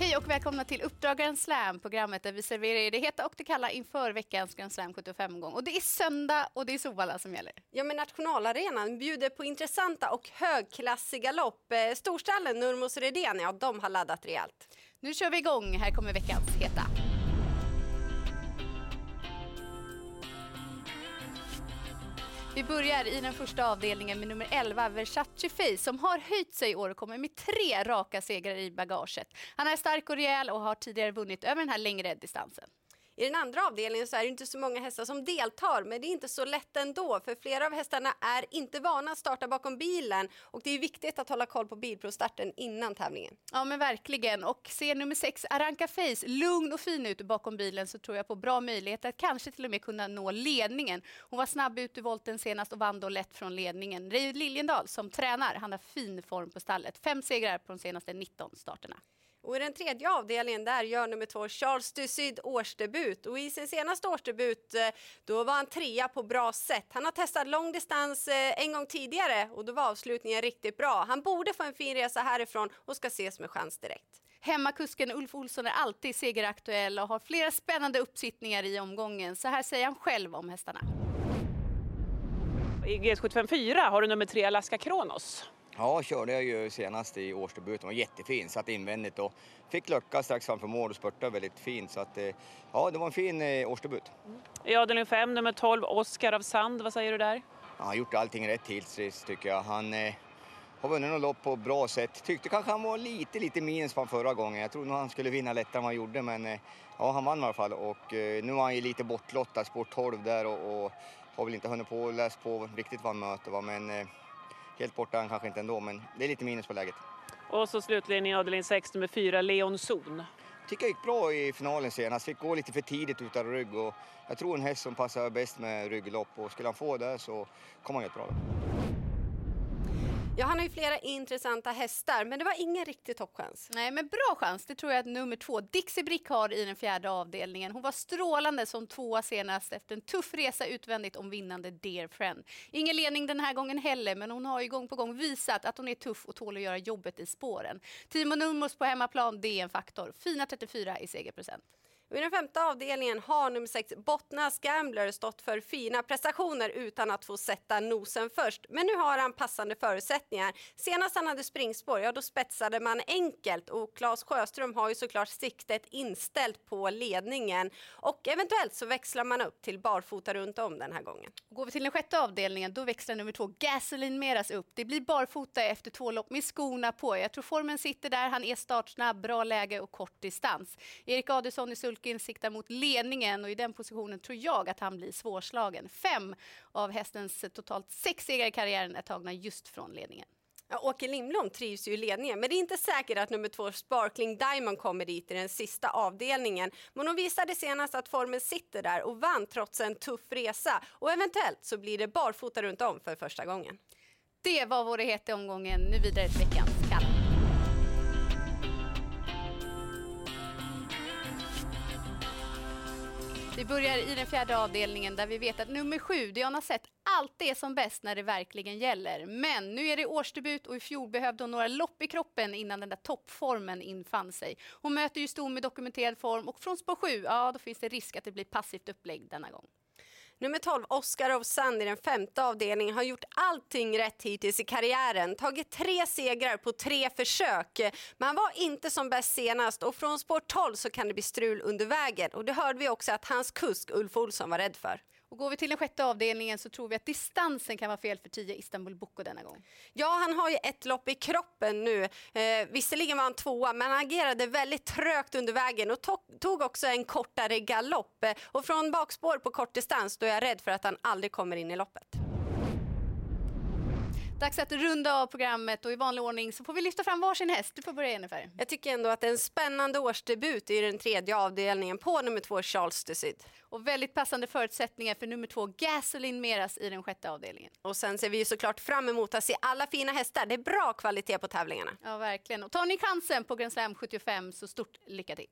Hej och välkomna till Uppdrag Grand Slam, programmet där vi serverar er det heta och det kalla inför veckans Grand Slam 75-gång. Och det är söndag och det är Solvalla som gäller. Ja, men nationalarenan bjuder på intressanta och högklassiga lopp. Eh, Storstallen Nurmos Redén, ja, de har laddat rejält. Nu kör vi igång. Här kommer veckans heta. Vi börjar i den första avdelningen med nummer 11, Versace Face, som har höjt sig i år och kommer med tre raka segrar i bagaget. Han är stark och rejäl och har tidigare vunnit över den här längre distansen. I den andra avdelningen så är det inte så många hästar som deltar, men det är inte så lätt ändå, för flera av hästarna är inte vana att starta bakom bilen och det är viktigt att hålla koll på bilprovstarten innan tävlingen. Ja, men verkligen. Och ser nummer sex, Aranka Face, lugn och fin ut bakom bilen så tror jag på bra möjlighet att kanske till och med kunna nå ledningen. Hon var snabb ut i volten senast och vann då lätt från ledningen. Reid Liljendal som tränar, han har fin form på stallet. Fem segrar på de senaste 19 starterna. Och I den tredje avdelningen där gör nummer två Charles Dusyd årsdebut och i sin senaste årsdebut eh, då var han trea på bra sätt. Han har testat långdistans eh, en gång tidigare och då var avslutningen riktigt bra. Han borde få en fin resa härifrån och ska ses med chans direkt. Hemmakusken Ulf Olsson är alltid segeraktuell och har flera spännande uppsittningar i omgången. Så här säger han själv om hästarna. I GS754 har du nummer tre Alaska Kronos. Ja, körde jag ju senast i årsdebuten. var jättefin, satt invändigt och fick lucka strax framför mål och spurtade väldigt fint. Så att, eh, ja, det var en fin eh, årsdebut. I avdelning 5, nummer 12, Oskar av Sand. Vad säger du där? Han har gjort allting rätt hittills tycker jag. Han eh, har vunnit något lopp på bra sätt. Tyckte kanske han var lite, lite minus från förra gången. Jag trodde nog han skulle vinna lättare än vad han gjorde, men eh, ja, han vann i alla fall. Och eh, nu var han ju lite bortlottad, spår 12 där och, och har väl inte hunnit på läst på riktigt vad han möter. Va? Men eh, helt borta han kanske inte ändå, men det är lite minus på läget. Och så slutligen i avdelning 6, nummer 4, Leon Zon. tycker jag gick bra i finalen senast. Fick gå lite för tidigt utan rygg och jag tror en häst som passar bäst med rygglopp och skulle han få det så kommer han göra ett bra lopp. Ja, han har ju flera intressanta hästar, men det var ingen riktig toppchans. Nej, men bra chans. Det tror jag att nummer två, Dixie Brick, har i den fjärde avdelningen. Hon var strålande som tvåa senast efter en tuff resa utvändigt om vinnande Dear Friend. Ingen ledning den här gången heller, men hon har ju gång på gång visat att hon är tuff och tål att göra jobbet i spåren. Timo Nurmos på hemmaplan, det är en faktor. Fina 34 i segerprocent. Och I den femte avdelningen har nummer sex Bottnas Gambler stått för fina prestationer utan att få sätta nosen först. Men nu har han passande förutsättningar. Senast han hade springspår, ja då spetsade man enkelt och Claes Sjöström har ju såklart siktet inställt på ledningen och eventuellt så växlar man upp till barfota runt om den här gången. Går vi till den sjätte avdelningen, då växlar nummer två Gasoline Meras upp. Det blir barfota efter två lopp med skorna på. Jag tror formen sitter där. Han är startsnabb, bra läge och kort distans. Erik Adelsson i sulken siktar mot ledningen och i den positionen tror jag att han blir svårslagen. Fem av hästens totalt sex segrar i karriären är tagna just från ledningen. Ja, Åke Lindblom trivs ju i ledningen, men det är inte säkert att nummer två Sparkling Diamond kommer dit i den sista avdelningen. Men hon visade senast att formen sitter där och vann trots en tuff resa. Och eventuellt så blir det barfota runt om för första gången. Det var vår heta omgången. Nu vidare till veckans kalla. Vi börjar i den fjärde avdelningen där vi vet att nummer sju, Diana Sett, alltid är som bäst när det verkligen gäller. Men nu är det årsdebut och i fjol behövde hon några lopp i kroppen innan den där toppformen infann sig. Hon möter ju Stom med dokumenterad form och från spår sju, ja då finns det risk att det blir passivt upplägg denna gång. Nummer 12, Oscar of Sand i den femte avdelningen har gjort allting rätt hittills i karriären. Tagit tre segrar på tre försök. Men han var inte som bäst senast och från spår 12 så kan det bli strul under vägen. Och det hörde vi också att hans kusk Ulf Olsson var rädd för. Och går vi till den sjätte avdelningen så tror vi att distansen kan vara fel för 10 Istanbul Boko denna gång. Ja, han har ju ett lopp i kroppen nu. Eh, visserligen var han tvåa, men han agerade väldigt trögt under vägen och tog, tog också en kortare galopp. Och från bakspår på kort distans då är jag rädd för att han aldrig kommer in i loppet. Dags att runda av programmet och i vanlig ordning så får vi lyfta fram varsin häst. Du får börja Jennifer. Jag tycker ändå att det är en spännande årsdebut i den tredje avdelningen på nummer två Charles de Syd. Och väldigt passande förutsättningar för nummer två Gasoline Meras i den sjätte avdelningen. Och sen ser vi ju såklart fram emot att se alla fina hästar. Det är bra kvalitet på tävlingarna. Ja, verkligen. Och tar ni chansen på Grand Slam 75 så stort lycka till.